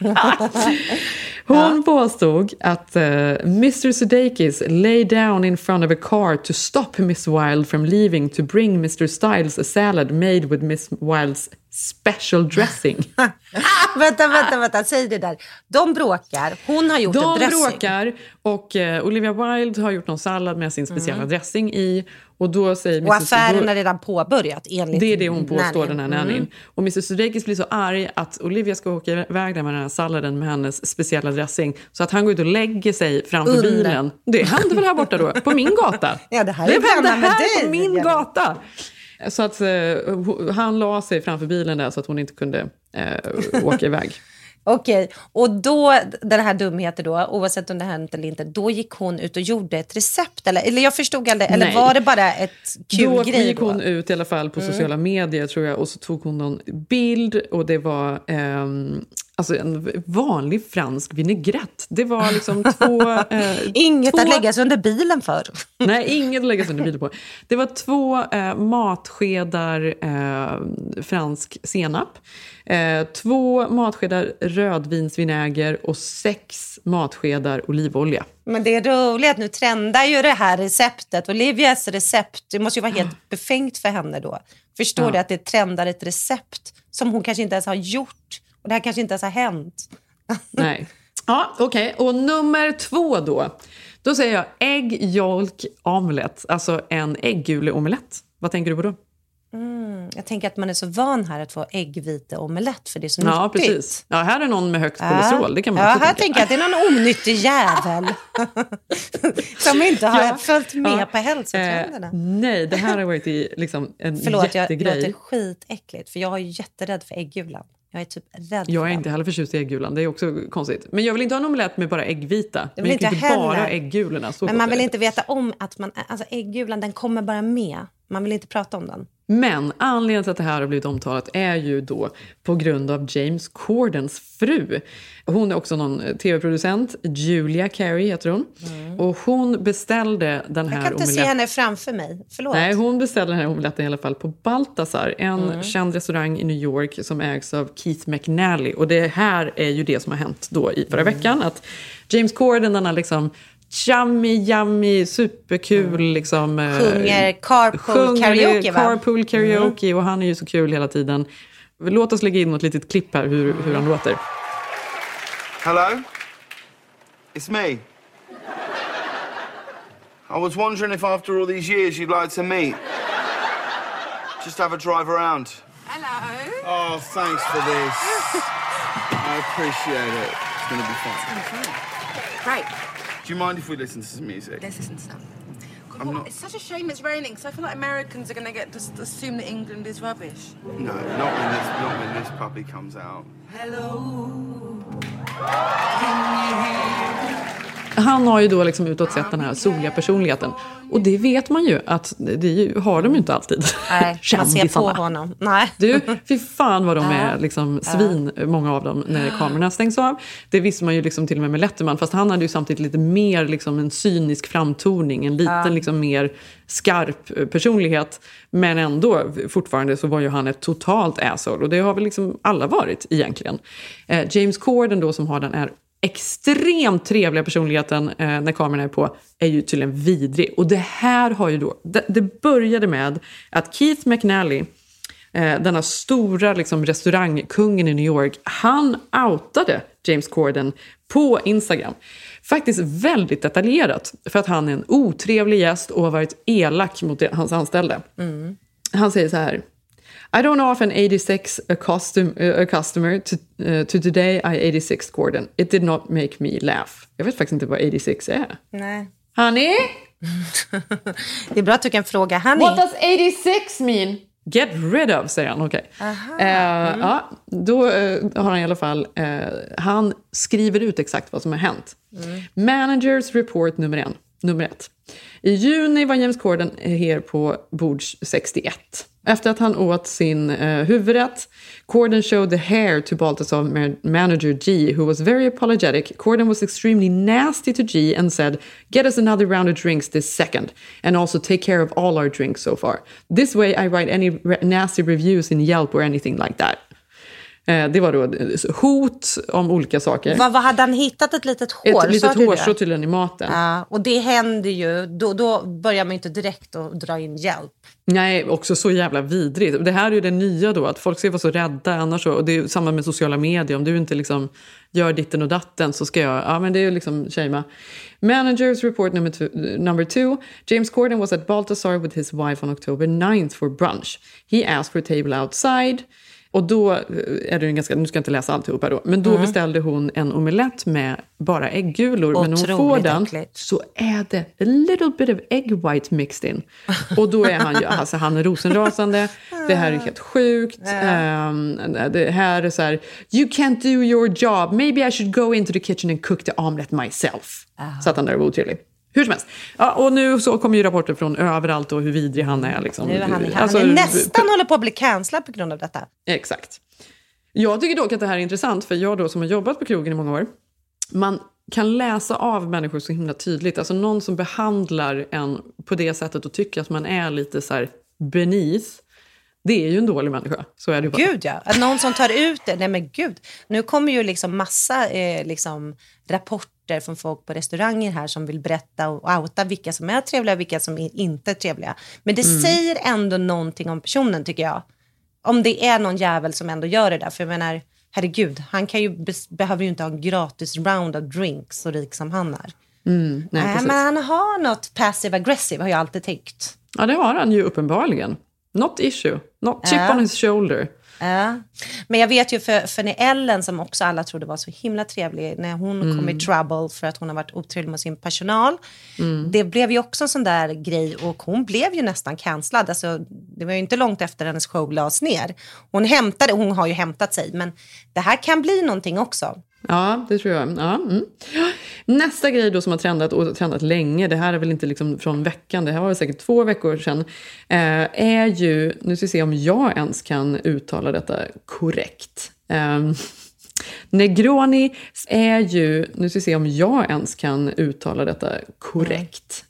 Hon påstod att eh, Mr Sudeikis lay down in front of a car to stop Miss Wilde from leaving to bring Mr Styles a salad made with Miss Wildes special dressing. vänta, vänta, vänta. Säg det där. De bråkar. Hon har gjort en De dressing. bråkar och eh, Olivia Wilde har gjort någon sallad med sin speciella dressing i. Och då säger Mm. Och Mrs. affären är redan påbörjat enligt Det är det hon påstår, nannyn. den här Mm. nannyn. Och Mr Sudeikis blir så arg att Olivia ska åka iväg där med den här salladen med hennes speciella dressing. Så att han går ut och lägger sig framför Under. bilen. Det hände väl här borta då? På min gata? Ja, det här det är hände här dig, på min gata! Så att eh, han la sig framför bilen där så att hon inte kunde eh, åka iväg. Okej, och då, den här dumheten då, oavsett om det hänt eller inte, då gick hon ut och gjorde ett recept? Eller, eller jag förstod aldrig, eller Nej. var det bara ett kul Då grej gick då? hon ut i alla fall på Mm. sociala medier tror jag och så tog hon någon bild och det var ehm, alltså en vanlig fransk vinägrett. Det var liksom två... Eh, Inget två... att lägga sig under bilen för. Nej, inget att lägga sig under bilen på. Det var två eh, matskedar eh, fransk senap, eh, två matskedar rödvinsvinäger och sex matskedar olivolja. Men det är roligt att nu trendar ju det här receptet. Olivias recept, det måste ju vara helt befängt för henne då. Förstår Ja. du att det trendar ett recept som hon kanske inte ens har gjort? Och det här kanske inte ens har hänt. Nej. Ja, okej. Och nummer två då. Då säger jag ägg, yolk, omelett. Alltså en ägguleomelett. Vad tänker du på då? Mm, jag tänker att man är så van här att få äggviteomelett för det är så Ja, nyttigt. precis. Ja, här är någon med högt kolesterol. Det kan man ja, här tänka. tänker jag att det är någon onyttig jävel som inte har Ja. följt med Ja. på hälsotrenderna. Eh, nej, det här har varit i liksom en Förlåt, jag jättegrej. låter skitäckligt för jag är jätterädd för äggulan. Jag är typ rädd Jag är inte heller förtjust i äggulan. Det är också konstigt. Men jag vill inte ha en omelett med bara äggvita. Men jag kan inte jag bara heller. äggulorna. Så Men man vill inte veta om att man... Alltså äggulan, den kommer bara med. Man vill inte prata om den. Men anledningen till att det här har blivit omtalat är ju då på grund av James Cordens fru. Hon är också någon eh, tv-producent. Julia Carey heter hon. Och hon beställde den här Mm. Jag kan inte se omeletten. henne framför mig. Förlåt. Nej, hon beställde den här omeletten i alla fall på Baltasar, en Mm. känd restaurang i New York som ägs av Keith McNally. Och det här är ju det som har hänt då i förra Mm. veckan. Att James Corden, den har liksom chummy, yummy, superkul liksom... eh, Sjunger carpool sjunger karaoke, va? Mm. Carpool karaoke och han är ju så kul hela tiden. Låt oss lägga in något litet klipp här hur, hur han låter. Hello? It's me. I was wondering if after all these years you'd like to meet. Just have a drive around. Hello. Oh, thanks for this. I appreciate it. It's gonna be fun. Great. Do you mind if we listen to some music? Let's listen to some. I'm not. It's such a shame it's raining, so I feel like Americans are going to get just assume that England is rubbish. No, not when this, not when this puppy comes out. Han har ju då liksom utåt sett den här soliga personligheten. Och det vet man ju att det ju- har de ju inte alltid. Nej, man ser på honom. Nej. Du, fy fan vad de är liksom svin, många av dem, när kamerorna stängs av. Det visste man ju liksom till och med med Letterman, fast han hade ju samtidigt lite mer liksom en cynisk framtoning, en liten Ja. liksom mer skarp eh, personlighet. Men ändå, fortfarande så var ju han ett totalt asshole. Och det har väl liksom alla varit egentligen. Eh, James Corden då som har den är extremt trevliga personligheten eh, när kameran är på är ju tydligen vidrig. Och det här har ju då, det, det började med att Keith McNally eh, denna stora liksom, restaurangkungen i New York, han outade James Corden på Instagram. Faktiskt väldigt detaljerat, för att han är en otrevlig gäst och har varit elak mot det- hans anställda. Han säger så här. I don't often 86 a, custom, uh, a customer to, uh, to today I 86 Gordon. It did not make me laugh. Jag vet faktiskt inte vad 86 är. Nej. Honey? Det är bra att du kan fråga Honey. What does 86 mean? Get rid of, säger han. Okej. Eh, ja, då eh, har han i alla fall... Eh, han skriver ut exakt vad som har hänt. Managers report nummer, en, nummer ett. I juni var James Corden här på bord 61. Efter att han åt sin eh, huvudrätt, Corden showed the hair to Baltasar ma- manager G, who was very apologetic. Corden was extremely nasty to G and said, "Get us another round of drinks this second, and also take care of all our drinks so far. This way, I write any nasty reviews in Yelp or anything like that." Eh, det var då eh, hot om olika saker. Vad, vad hade han hittat ett litet hår? Ett litet hårstrå tydligen i maten. Ja, och det händer ju. Då, då börjar man inte direkt att dra in hjälp. Nej, också så jävla vidrigt. Det här är ju det nya då, att folk ska vara så rädda annars. Så, och det är samma med sociala medier. Om du inte liksom gör ditten och datten så ska jag... Ja, men det är ju liksom shamea. Managers report number two, number two. James Corden was at Baltasar with his wife on October 9th for brunch. He asked for a table outside. Och då eh, är det en ganska, nu ska jag inte läsa alltihopa då, men då Mm. beställde hon en omelett med bara äggulor. Men när hon får den äckligt. så är det a little bit of egg white mixed in. Och då är han ju, alltså han är rosenrasande. Det här är helt sjukt. Ehm, det här är så här, you can't do your job. Maybe I should go into the kitchen and cook the omelet myself. Så att han där var otrevlig. Hur som helst. Ja, och nu så kommer ju rapporter från överallt och hur vidrig han är. Liksom. Nu är han, han Alltså, är nästan håller på att bli cancellad på grund av detta. Exakt. Jag tycker dock att det här är intressant, för jag då som har jobbat på krogen i många år, man kan läsa av människor så himla tydligt. Alltså någon som behandlar en på det sättet och tycker att man är lite så här beneath, det är ju en dålig människa. Så är det bara. Gud ja, att någon som tar ut det. Nej men gud. Nu kommer ju liksom massa eh, liksom, rapporter från folk på restauranger här som vill berätta och outa vilka som är trevliga och vilka som är inte är trevliga. Men det Mm. säger ändå någonting om personen tycker jag. Om det är någon jävel som ändå gör det där. För jag menar, herregud, han kan ju behöver ju inte ha en gratis round of drinks så rik som han är. Mm, nej, precis. men han har något passive aggressive har jag alltid tyckt. Ja, det har han ju uppenbarligen. Not issue. Not chip Ja. on his shoulder. Ja. Men jag vet ju för, för när Ellen, som också alla trodde var så himla trevlig, när hon Mm. kom i trouble för att hon har varit otrevlig mot sin personal. Mm. Det blev ju också en sån där grej och hon blev ju nästan cancellad. Alltså, det var ju inte långt efter hennes show lades ner. Hon hämtade, hon har ju hämtat sig, men det här kan bli någonting också. Ja, det tror jag. Ja, mm. Nästa grej då som har trendat och trendat länge, det här är väl inte liksom från veckan, det här var väl säkert två veckor sedan, eh, är ju, nu ska vi se om jag ens kan uttala detta korrekt. Eh, Negroni är ju, nu ska vi se om jag ens kan uttala detta korrekt.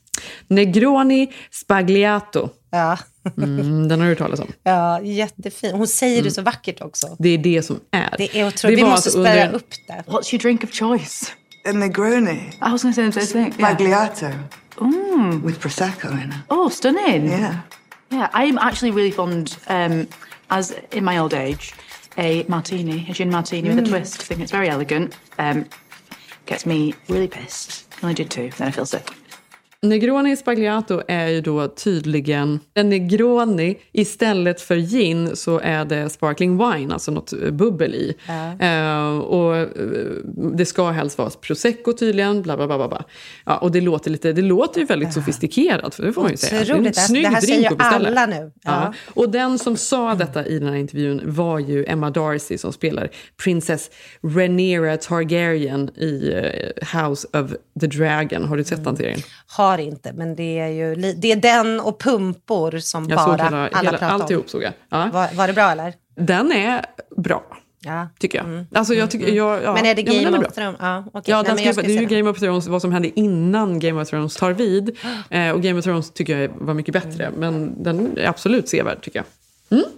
Negroni spagliato. Ja. Mm, den har du hört talas om. Ja, jättefin. Hon säger det så vackert också. Det är det som är. Det är otroligt. Vi var måste alltså spärra under- upp det. What's your drink of choice? A Negroni. I was going to say the same thing. Yeah. Bagliato. Mm. With Prosecco in it. Oh, stunning. Yeah. Yeah, I'm actually really fond, um, as in my old age, a martini, a gin martini with a Mm. twist. I think it's very elegant. Um, gets me really pissed. I only did two, then I feel sick. Negroni Spagliato är ju då tydligen en Negroni. Istället för gin så är det sparkling wine, alltså något eh, bubbel i. Ja. Eh, och eh, det ska helst vara prosecco tydligen, bla bla bla. bla. Ja, och det låter, lite, det låter ju väldigt sofistikerat, för det får man ju säga. Det är en snygg det här drink säger att beställa. alla nu. Ja. Ja. Och den som sa detta i den här intervjun var ju Emma Darcy som spelar Princess Rhaenyra Targaryen i House of the Dragon. Har du sett den serien? Har inte, men det är ju det är den och pumpor som Jag bara hela, alla hela, pratar om. alltihop såg jag. Ja. Var, var det bra eller? Den är bra, Ja. tycker jag. Alltså, jag tycker, jag ja, Men är det ja, Game bra. of Thrones? Ja, okej. Ja, Nej, ska, det är ju. Game of Thrones, vad som hände innan Game of Thrones tar vid. Eh, och Game of Thrones tycker jag var mycket bättre, Mm. men den är absolut sevärd tycker jag. Mm.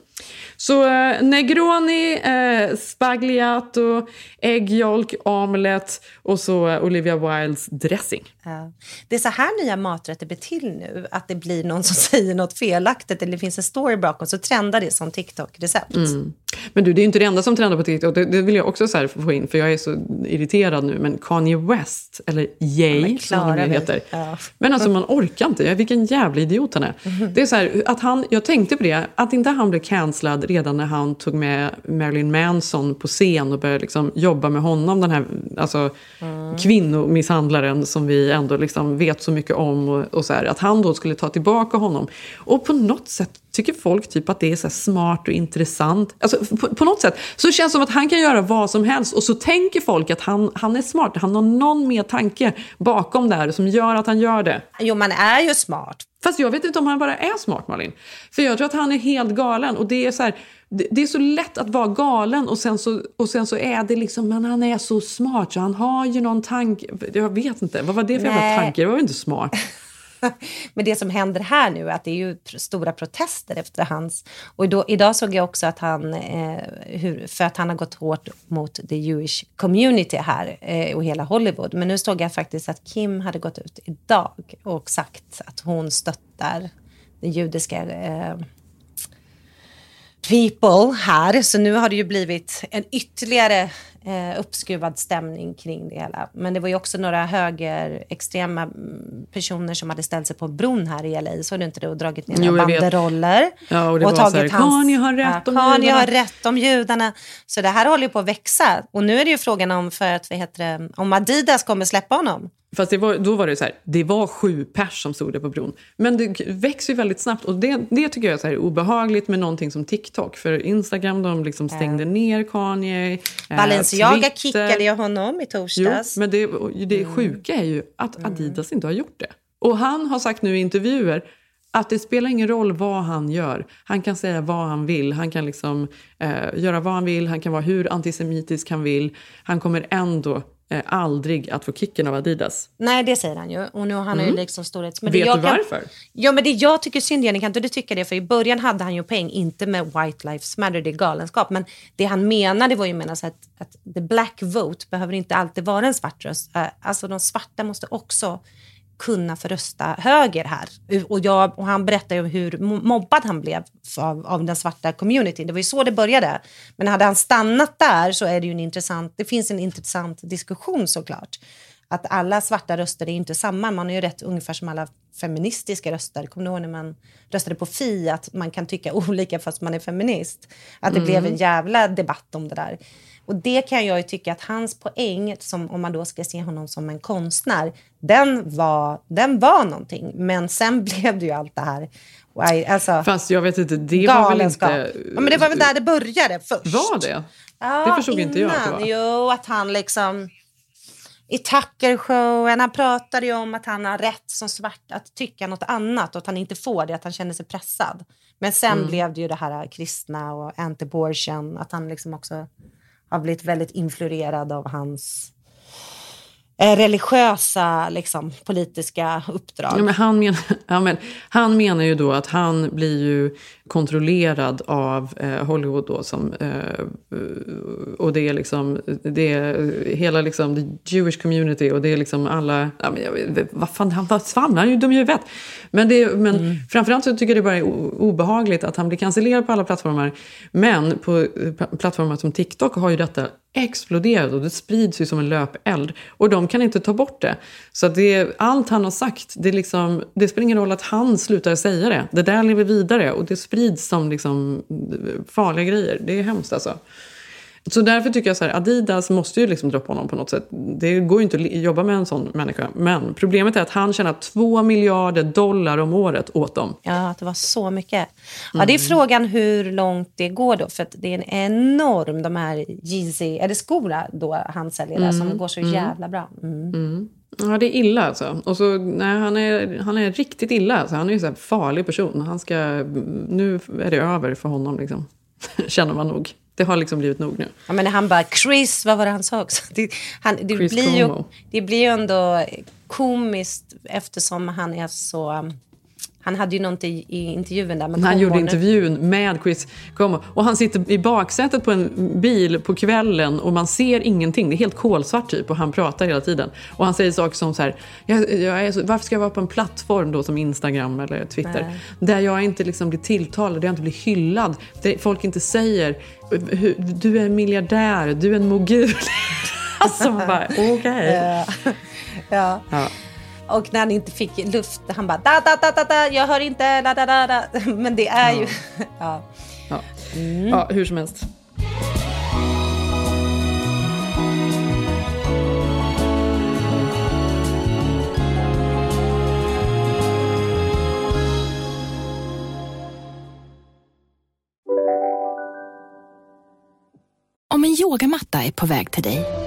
Så eh, Negroni, eh, Spagliato, äggjolk, omelett och så eh, Olivia Wildes dressing. Ja. Det är så här nya maträtter blir till nu. Att det blir någon som säger något felaktigt eller det finns en story bakom så trendar det som TikTok-recept. Mm. Men du, det är inte det enda som trendar på TikTok. Det, det vill jag också så få in, för jag är så irriterad nu. Men Kanye West, eller Jay men som han heter. Ja. Men alltså man orkar inte. Vilken jävla idiot han är. Det är så här, att han, jag tänkte på det, att inte han blev cancellad redan när han tog med Marilyn Manson på scen och började liksom jobba med honom, den här alltså, kvinnomisshandlaren som vi ändå liksom vet så mycket om. Och, och så här, att han då skulle ta tillbaka honom. Och på något sätt tycker folk typ att det är så smart och intressant. Alltså, på, på något sätt så känns det som att han kan göra vad som helst och så tänker folk att han, han är smart. Han har någon mer tanke bakom det här som gör att han gör det. Jo, man är ju smart. Fast jag vet inte om han bara är smart Malin. För jag tror att han är helt galen. Och det är så här, det, är så lätt att vara galen och sen, så, och sen så är det liksom, men han är så smart så han har ju någon tanke. Jag vet inte, vad var det för jävla tanke? Det var ju inte smart. Men det som händer här nu är att det är ju stora protester efter hans... Och då, idag såg jag också att han, eh, hur, för att han har gått hårt mot the Jewish community här eh, och hela Hollywood. Men nu såg jag faktiskt att Kim hade gått ut idag och sagt att hon stöttar den judiska eh, people här. Så nu har det ju blivit en ytterligare eh, uppskruvad stämning kring det hela. Men det var ju också några högerextrema mm, personer som hade ställt sig på bron här i LA. Såg du inte det? Och dragit ner Jo, banderoller. Ja, och var så här, Kanye har rätt om Kanye judarna. har rätt om judarna. Så det här håller ju på att växa. Och nu är det ju frågan om, för att, vad heter det, om Adidas kommer släppa honom. Fast var, då var det så här, det var sju pers som stod där på bron. Men det växer ju väldigt snabbt och det, det tycker jag är så här obehagligt med någonting som TikTok. För Instagram de liksom stängde ner Kanye. eh, Balenciaga Twitter. kickade ju honom i Jo, torsdags. men det, det sjuka är ju att Adidas inte har gjort det. Och han har sagt nu i intervjuer att det spelar ingen roll vad han gör. Han kan säga vad han vill. Han kan liksom eh, göra vad han vill. Han kan vara hur antisemitisk han vill. Han kommer ändå eh, aldrig att få kicken av Adidas. Nej, det säger han ju. Och nu har han Mm. ju liksom storhets... Vet det jag du varför? Ja, men det jag tycker synd, Jenny, kan inte du tycka det? För i början hade han ju poäng, inte med White Lives Matter, det är galenskap. Men det han menade var ju menar så att, att the black vote behöver inte alltid vara en svart röst. Eh, Alltså de svarta måste också kunna få rösta höger här. Och, jag, och han berättade ju hur mo- mobbad han blev av, av den svarta communityn. Det var ju så det började. Men hade han stannat där så är det ju en intressant, det finns en intressant diskussion såklart. Att alla svarta röster är inte samma. Man är ju rätt ungefär som alla feministiska röster. Kommer du ihåg när man röstade på Fi att man kan tycka olika fast man är feminist? Att det Mm. blev en jävla debatt om det där. Och det kan jag ju tycka att hans poäng, som om man då ska se honom som en konstnär, den var, den var någonting. Men sen blev det ju allt det här. Alltså, Fast jag vet inte, det var väl galenskap. inte... Ja, men det var väl där det började först. Var det? Ja, det förstod inte jag att det innan. var. Jo, att han liksom... I Tucker-showen, han pratade ju om att han har rätt som svart att tycka något annat och att han inte får det, att han känner sig pressad. Men sen Mm. blev det ju det här kristna och anti-abortion, att han liksom också har blivit väldigt influerad av hans religiösa, liksom, politiska uppdrag. Ja, men han, men, ja, men, han menar ju då att han blir ju kontrollerad av eh, Hollywood då som, eh, och det är liksom, det är hela liksom the Jewish community och det är liksom alla, ja, men jag, vad fan, han vad svamlar ju dum i huvudet. Men, det, men Mm. framförallt så tycker jag det bara är obehagligt att han blir cancellerad på alla plattformar. Men på eh, plattformar som TikTok har ju detta exploderat och det sprids ju som en löpeld. Och de kan inte ta bort det. Så att det allt han har sagt, det, liksom, det spelar ingen roll att han slutar säga det. Det där lever vidare och det sprids som liksom eh, farliga grejer. Det är hemskt alltså. Så därför tycker jag så här, Adidas måste ju liksom droppa honom på något sätt. Det går ju inte att jobba med en sån människa. Men problemet är att han tjänar två miljarder dollar om året åt dem. Ja, det var så mycket. Ja, det är frågan hur långt det går då. För det är en enorm, de här Yeezy, är det skorna då han säljer där, som går så Mm. jävla bra. Mm. Ja, det är illa alltså. Och så, nej, han, är, han är riktigt illa. Alltså. Han är ju här farlig person. Han ska, nu är det över för honom, liksom. känner man nog. Det har liksom blivit nog nu. Ja, men han bara, Chris, vad var det han sa också? Det, han, det, Chris blir, ju, det blir ju ändå komiskt eftersom han är så... Han hade ju något i, i intervjun där med Han gjorde intervjun med Chris Cuomo. Och han sitter i baksätet på en bil på kvällen och man ser ingenting. Det är helt kolsvart typ och han pratar hela tiden. Och han säger saker som så här, jag, jag så, varför ska jag vara på en plattform då som Instagram eller Twitter? Nej. Där jag inte liksom blir tilltalad, där jag inte blir hyllad. Där folk inte säger, "Hur- du är en miljardär, du är en mogul. alltså man bara, okej. Eh, ja. Ja. Och när han inte fick luft, han bara da, da, da, da, da, jag hör inte, da, da, da, da. Men det är ju... Ja. Ja. Mm. ja, hur som helst. Om en yogamatta är på väg till dig,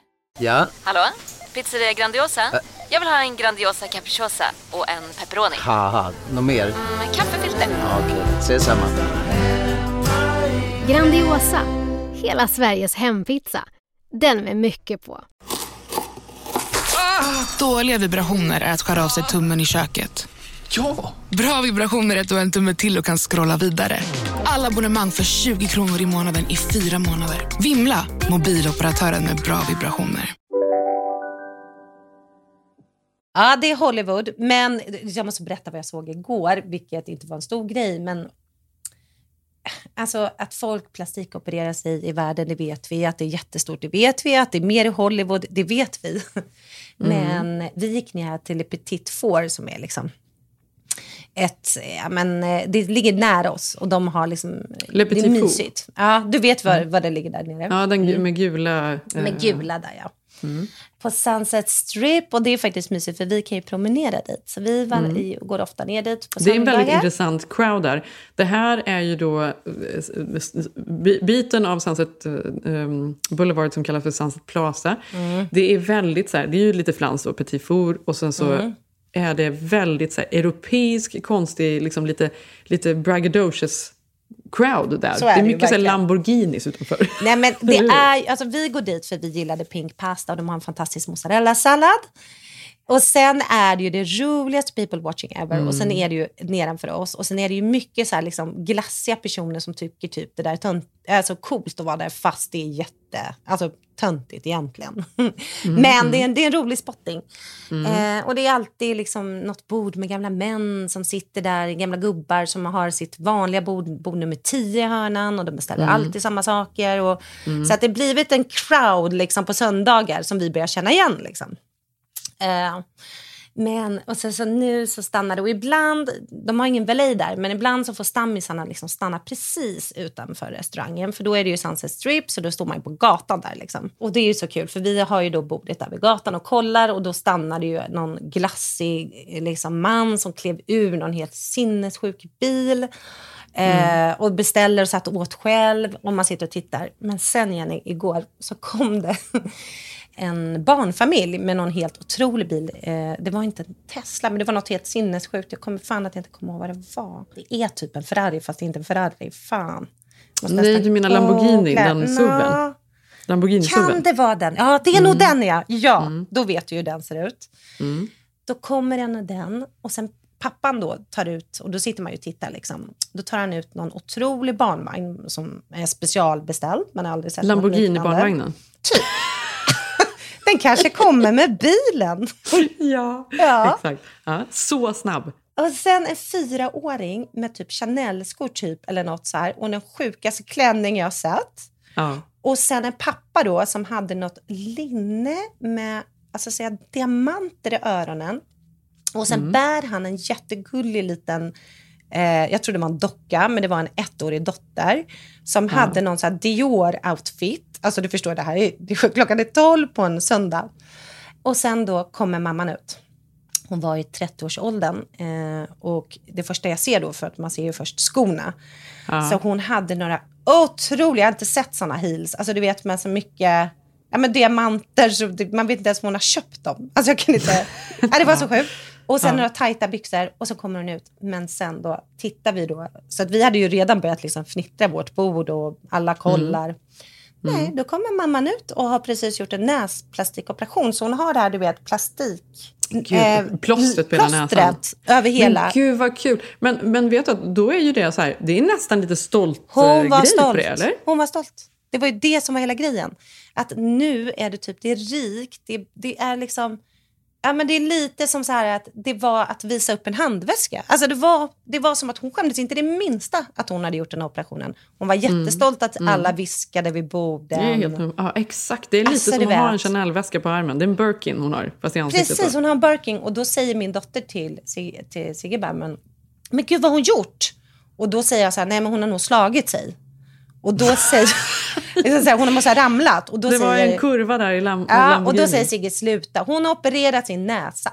Ja, Hallå? Pizzeria Grandiosa? Jag vill ha en Grandiosa capriciosa och en pepperoni. något mer? Med kaffefilter. Ja, Okej, ses samma. Grandiosa, hela Sveriges hempizza. Den med mycket på. Dåliga vibrationer är att skära av sig tummen i köket. Ja! Bra vibrationer är att du har en tumme till och kan scrolla vidare. Alla abonnemang för 20 kronor i månaden i fyra månader. Vimla! Mobiloperatören med bra vibrationer. Ja, det är Hollywood. Men jag måste berätta vad jag såg igår, vilket inte var en stor grej. Men alltså, att folk plastikopererar sig i världen, det vet vi. Att det är jättestort, det vet vi. Att det är mer i Hollywood, det vet vi. Men vi gick ner till Le Petit Four som är liksom ett, ja, men, eh, det ligger nära oss och de har liksom, Le det är Four. mysigt. Ja, du vet var, var det ligger där nere. Ja, den gu- med gula... eh, Med gula där ja. Mm. På Sunset Strip och det är faktiskt mysigt för vi kan ju promenera dit. Så vi var, Mm. går ofta ner dit på Det är en väldigt intressant crowd där. Det här är ju då eh, biten av Sunset eh, um, Boulevard som kallas för Sunset Plaza. Mm. Det är väldigt så här, det är ju lite flans och petit four och sen så Mm. Är det väldigt så här, europeisk, konstig, liksom lite, lite braggadocious crowd där. Så det är är det ju mycket så. Lamborghinis utanför. Nej, men det är, alltså, vi går dit för vi gillade pink pasta och de har en fantastisk mozzarella-sallad. Och sen är det ju det roligaste people watching ever. Och sen Mm. är det ju nedanför oss. Och sen är det ju mycket så här liksom glassiga personer som tycker typ det där är är så coolt att vara där fast det är jätte, alltså töntigt egentligen. Men det är, en, det är en rolig spotting. Mm. Eh, och det är alltid liksom något bord med gamla män som sitter där, gamla gubbar som har sitt vanliga bord, bord nummer 10 i hörnan och de beställer Mm. alltid samma saker. Och, Mm. Så att det har blivit en crowd liksom, på söndagar som vi börjar känna igen. Liksom. Eh, men och sen så nu så stannar det och ibland, de har ingen valet där, men ibland så får stammisarna liksom stanna precis utanför restaurangen. För då är det ju Sunset Strip, så då står man ju på gatan där. Liksom. Och det är ju så kul, för vi har ju då bordet där vid gatan och kollar och då stannar det ju någon glassig liksom, man som klev ur någon helt sinnessjuk bil. Eh, och beställer och satt åt själv och man sitter och tittar. Men sen Jenny, igår så kom det en barnfamilj med någon helt otrolig bil. Eh, det var inte en Tesla, men det var något helt sinnessjukt. Jag kommer fan att jag inte kommer ihåg vad det var. Det är typ en Ferrari, fast det är inte en Ferrari. Fan. Nej, nästan du menar Lamborghini, den SUVen? Nå. Lamborghini-suven. Kan det vara den? Ja, det är nog den ja. Ja, då vet du hur den ser ut. Mm. Då kommer den och den och sen pappan då tar ut, och då sitter man ju och tittar liksom. Då tar han ut någon otrolig barnvagn som är specialbeställd. Man har aldrig sett något liknande. Den kanske kommer med bilen. ja, ja. exakt. Ja, så snabb. Och sen en fyraåring med typ Chanel-skor typ, eller något så här. Och den sjukaste klänning jag sett. Ja. Och sen en pappa då som hade något linne med alltså säga, diamanter i öronen. Och sen Mm. bär han en jättegullig liten, eh, jag tror det var en docka, men det var en ettårig dotter som Ja. hade någon så Dior-outfit. Alltså du förstår, det här är, det är, klockan är 12 på en söndag. Och sen då kommer mamman ut. Hon var i 30-årsåldern eh, och det första jag ser då, för att man ser ju först skorna. Ja. Så hon hade några otroliga, jag har inte sett såna heels, alltså du vet med så mycket ja, men diamanter, så man vet inte ens om hon har köpt dem. Alltså jag kan inte, ja, det var så sjukt. Och sen Ja. några tajta byxor och så kommer hon ut. Men sen då tittar vi då, så att vi hade ju redan börjat liksom fnittra vårt bord och alla kollar. Nej, då kommer mamman ut och har precis gjort en näsplastikoperation. Så hon har det här, du vet, plastik. Gud, plåstret på hela näsan. över hela. Men gud vad kul. Men, men vet du då är ju det så här, det är nästan lite stolt Hon eh, var grej stolt. på det, eller? Hon var stolt. Det var ju det som var hela grejen. Att nu är det typ, det är rikt, det, det är liksom... Ja, men det är lite som så här att det var att visa upp en handväska. Alltså det var, det var som att hon skämdes inte det minsta att hon hade gjort den här operationen. Hon var jättestolt att Mm. alla viskade vid borden. Det är helt, ja, exakt, det är lite Alltså, som att ha vet. en Chanel-väska på armen. Det är en Birkin hon har, fast i ansiktet. Precis, hon har en Birkin och då säger min dotter till, till Sigge bara, men, men gud vad har hon gjort? Och då säger jag så här, nej men hon har nog slagit sig. Och då säger så här, hon måste ha ramlat. Och då det var säger, en kurva där i lam- Ja, och då säger Sigge sluta. Hon har opererat sin näsa.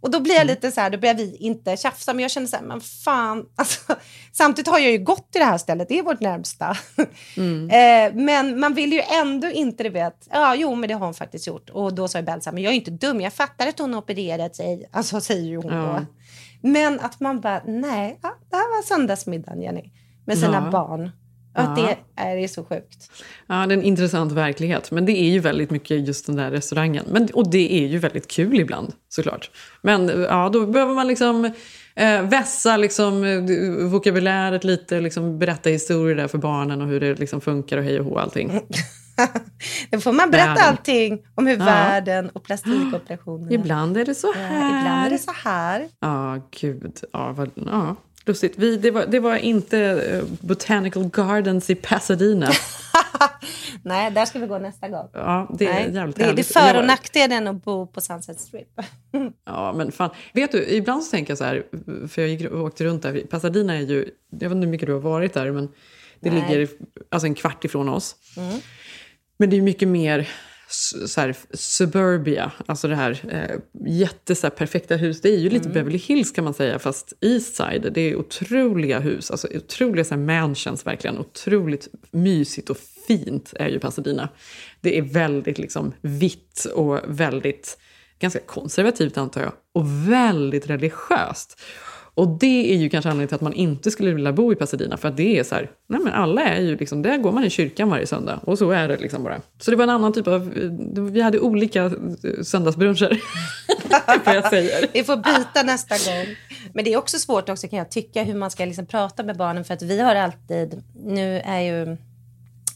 Och då blir jag Mm. lite så här, då börjar vi inte tjafsa, men jag känner så här, men fan. Alltså, samtidigt har jag ju gått till det här stället, det är vårt närmsta. Mm. Eh, men man vill ju ändå inte, du vet, ja jo men det har hon faktiskt gjort. Och då sa ju Bell så här, men jag är inte dum, jag fattar att hon har opererat sig. Alltså säger ju hon Ja. då. Men att man bara, nej, ja, det här var söndagsmiddagen Jenny. Med sina Ja. barn. Att Ja. det är, det är så sjukt. Ja, det är en intressant verklighet. Men det är ju väldigt mycket just den där restaurangen. Men, och det är ju väldigt kul ibland, såklart. Men ja, då behöver man liksom eh, vässa liksom, eh, vokabuläret lite, liksom, berätta historier där för barnen och hur det liksom funkar och hej och hå allting. Då får man berätta Världen. allting om hur Ja. världen och plastikoperationerna... Ibland är det så Ja, här. ibland är det så här. Ja, gud. Ja, vad, ja. Lustigt. Vi, det, var, det var inte eh, Botanical Gardens i Pasadena. Nej, där ska vi gå nästa gång. Ja, det är Nej, jävligt det, det är för och nackdelen att bo på Sunset Strip. Ja, men fan. Vet du, ibland så tänker jag så här, för jag gick, åkte runt där. Pasadena är ju, jag vet inte hur mycket du har varit där, men det Nej. ligger alltså en kvart ifrån oss. Mm. Men det är mycket mer så här, suburbia, alltså det här eh, jätte så här, perfekta hus. Det är ju lite Mm. Beverly Hills kan man säga, fast East Side. Det är otroliga hus, alltså otroliga så här, mansions verkligen. Otroligt mysigt och fint är ju Pasadena. Det är väldigt liksom vitt och väldigt, ganska konservativt antar jag, och väldigt religiöst. Och det är ju kanske anledningen till att man inte skulle vilja bo i Pasadena. För att det är så här, nej men alla är ju liksom, där går man i kyrkan varje söndag. Och så är det liksom bara. Så det var en annan typ av, vi hade olika eh, söndagsbruncher. Vi får byta nästa gång. Men det är också svårt också kan jag tycka hur man ska liksom prata med barnen för att vi har alltid, nu är ju,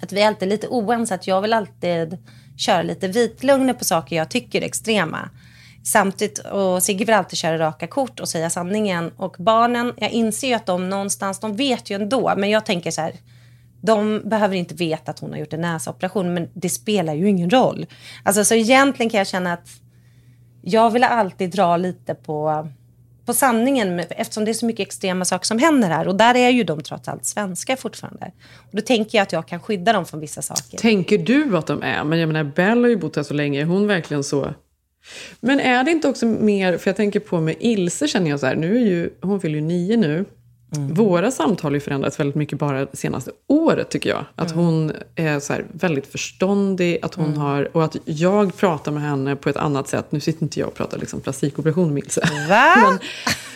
att vi är alltid lite oense att jag vill alltid köra lite vitlugner på saker jag tycker är extrema. Samtidigt, och Sigge vill alltid köra raka kort och säga sanningen. Och barnen, jag inser ju att de någonstans, de vet ju ändå. Men jag tänker så här, de behöver inte veta att hon har gjort en näsoperation, men det spelar ju ingen roll. Alltså, så egentligen kan jag känna att jag vill alltid dra lite på, på sanningen eftersom det är så mycket extrema saker som händer här. Och där är ju de trots allt svenskar fortfarande. Och då tänker jag att jag kan skydda dem från vissa saker. Tänker du att de är? Men jag menar, Belle har ju bott här så länge. Är hon verkligen så? Men är det inte också mer, för jag tänker på med Ilse känner jag så här, nu är ju, hon fyller ju nio nu. Våra samtal har ju förändrats väldigt mycket bara det senaste året tycker jag. Att Mm. hon är så väldigt förståndig, att hon Mm. har, och att jag pratar med henne på ett annat sätt. Nu sitter inte jag och pratar liksom plastikoperation med Ilse.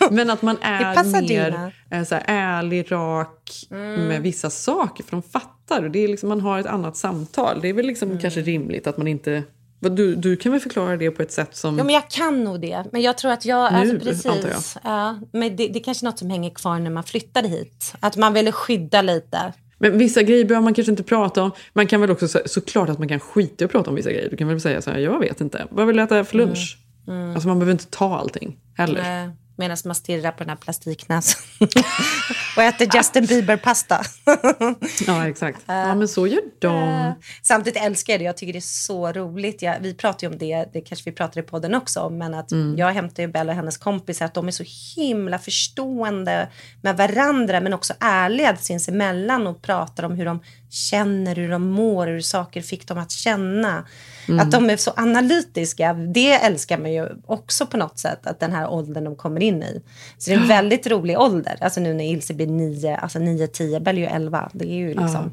Men, men att man är mer dina. eh, så här, ärlig, rak Mm. med vissa saker. För de fattar. Och det är liksom, man har ett annat samtal. Det är väl liksom Mm. kanske rimligt att man inte... Du, du kan väl förklara det på ett sätt som... Ja, men jag kan nog det. Men jag tror att jag... Nu, alltså, antar precis. Ja, men det, det är kanske något som hänger kvar när man flyttade hit. Att man ville skydda lite. Men vissa grejer behöver man kanske inte prata om. Man kan väl också, så- såklart att man kan skita i att prata om vissa grejer. Du kan väl säga så här, jag vet inte. Vad vill du äta för lunch? Mm. Mm. Alltså man behöver inte ta allting heller. Eh, Medan man stirrar på den här plastiknäsan. och äter Justin Bieber-pasta. Ja, exakt. Ja, men så gör de. Eh, Samtidigt älskar jag det. Jag tycker det är så roligt. Jag, vi pratar ju om det, det kanske vi pratar i podden också om, men att Mm. jag hämtar ju Bella och hennes kompisar, att de är så himla förstående med varandra, men också ärliga sinsemellan och pratar om hur de känner, hur de mår, hur saker fick dem att känna. Mm. Att de är så analytiska, det älskar man ju också på något sätt, att den här åldern de kommer in i. Så det är en väldigt rolig ålder. Alltså nu när Ilse blir nio, alltså nio, tio, Bella är ju elva. Det är ju liksom...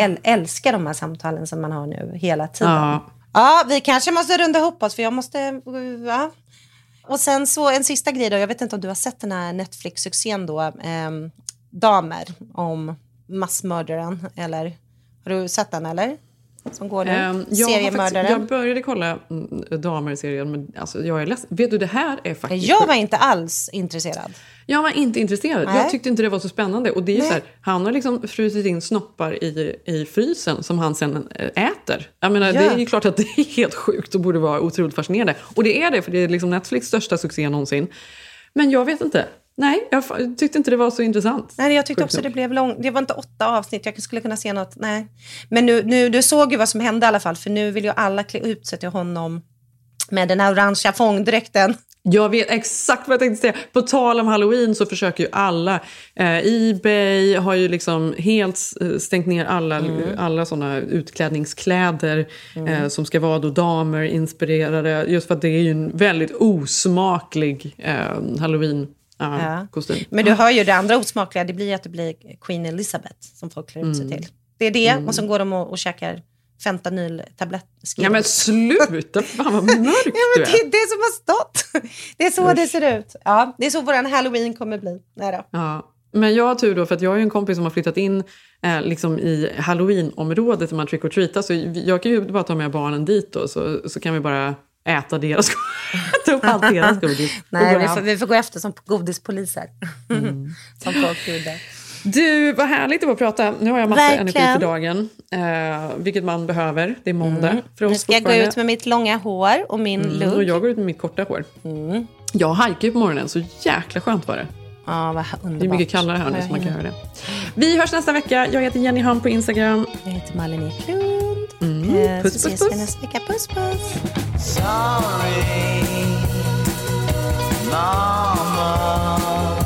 Äl, älskar de här samtalen som man har nu hela tiden. Ja. Ja, vi kanske måste runda ihop oss för jag måste... Ja. Och sen så en sista grej då. Jag vet inte om du har sett den här Netflix-succén då. ehm, Damer om massmördaren. Eller har du sett den eller? Som går nu. Ehm, jag, Seriemördaren. jag började kolla mm, damer-serien, men alltså, jag är ledsen. Vet du, det här är faktiskt... Jag var inte alls intresserad. Jag var inte intresserad. Nej. Jag tyckte inte det var så spännande. Och det är ju så här, han har liksom frusit in snoppar i, i frysen som han sen eh, äter. Jag menar, Ja. Det är ju klart att det är helt sjukt och borde vara otroligt fascinerande. Och det är det, för det är liksom Netflix största succé någonsin. Men jag vet inte. Nej, jag tyckte inte det var så intressant. Nej, jag tyckte också det blev långt. Det var inte åtta avsnitt. Jag skulle kunna se något. Nej. Men nu, nu, du såg ju vad som hände i alla fall. För nu vill ju alla klä ut sig till honom med den här orangea fångdräkten. Jag vet exakt vad jag tänkte säga. På tal om halloween så försöker ju alla. Eh, Ebay har ju liksom helt eh, stängt ner alla, Mm. alla såna utklädningskläder eh, som ska vara då damer inspirerade. Just för att det är ju en väldigt osmaklig eh, halloween eh, Ja. kostym. Men du hör ju det andra osmakliga. Det blir att det blir Queen Elizabeth som folk klär ut sig Mm. till. Det är det. Mm. Och så går de och, och käkar fentanyl-tablett. Ja men sluta! Fan vad mörk Ja, men är. det är det som har stått. Det är så Usch. det ser ut. Ja, det är så våran halloween kommer bli. Nej då. Ja. Men jag har tur då, för att jag har ju en kompis som har flyttat in eh, liksom i halloween-området där man trick or treatar. Så jag kan ju bara ta med barnen dit då, så, så kan vi bara äta deras ta upp allt deras godis. Nej, vi får, vi får gå efter som godispoliser. Mm. som folk gjorde. Du, vad härligt det var att prata. Nu har jag massa Verkligen. energi för dagen. Eh, vilket man behöver. Det är måndag Mm. för oss Nu ska jag gå ut med mitt långa hår och min Mm, look. och jag går ut med mitt korta hår. Jag hajkar ju på morgonen, så jäkla skönt var det. Ja, vad underbart. Det är mycket kallare här nu så man kan höra det. Vi hörs nästa vecka. Jag heter Jenny Ham på Instagram. Jag heter Malin Eklund. Mm. Eh, Puss, så puss, ses vi puss. nästa vecka. Puss, puss. Mama,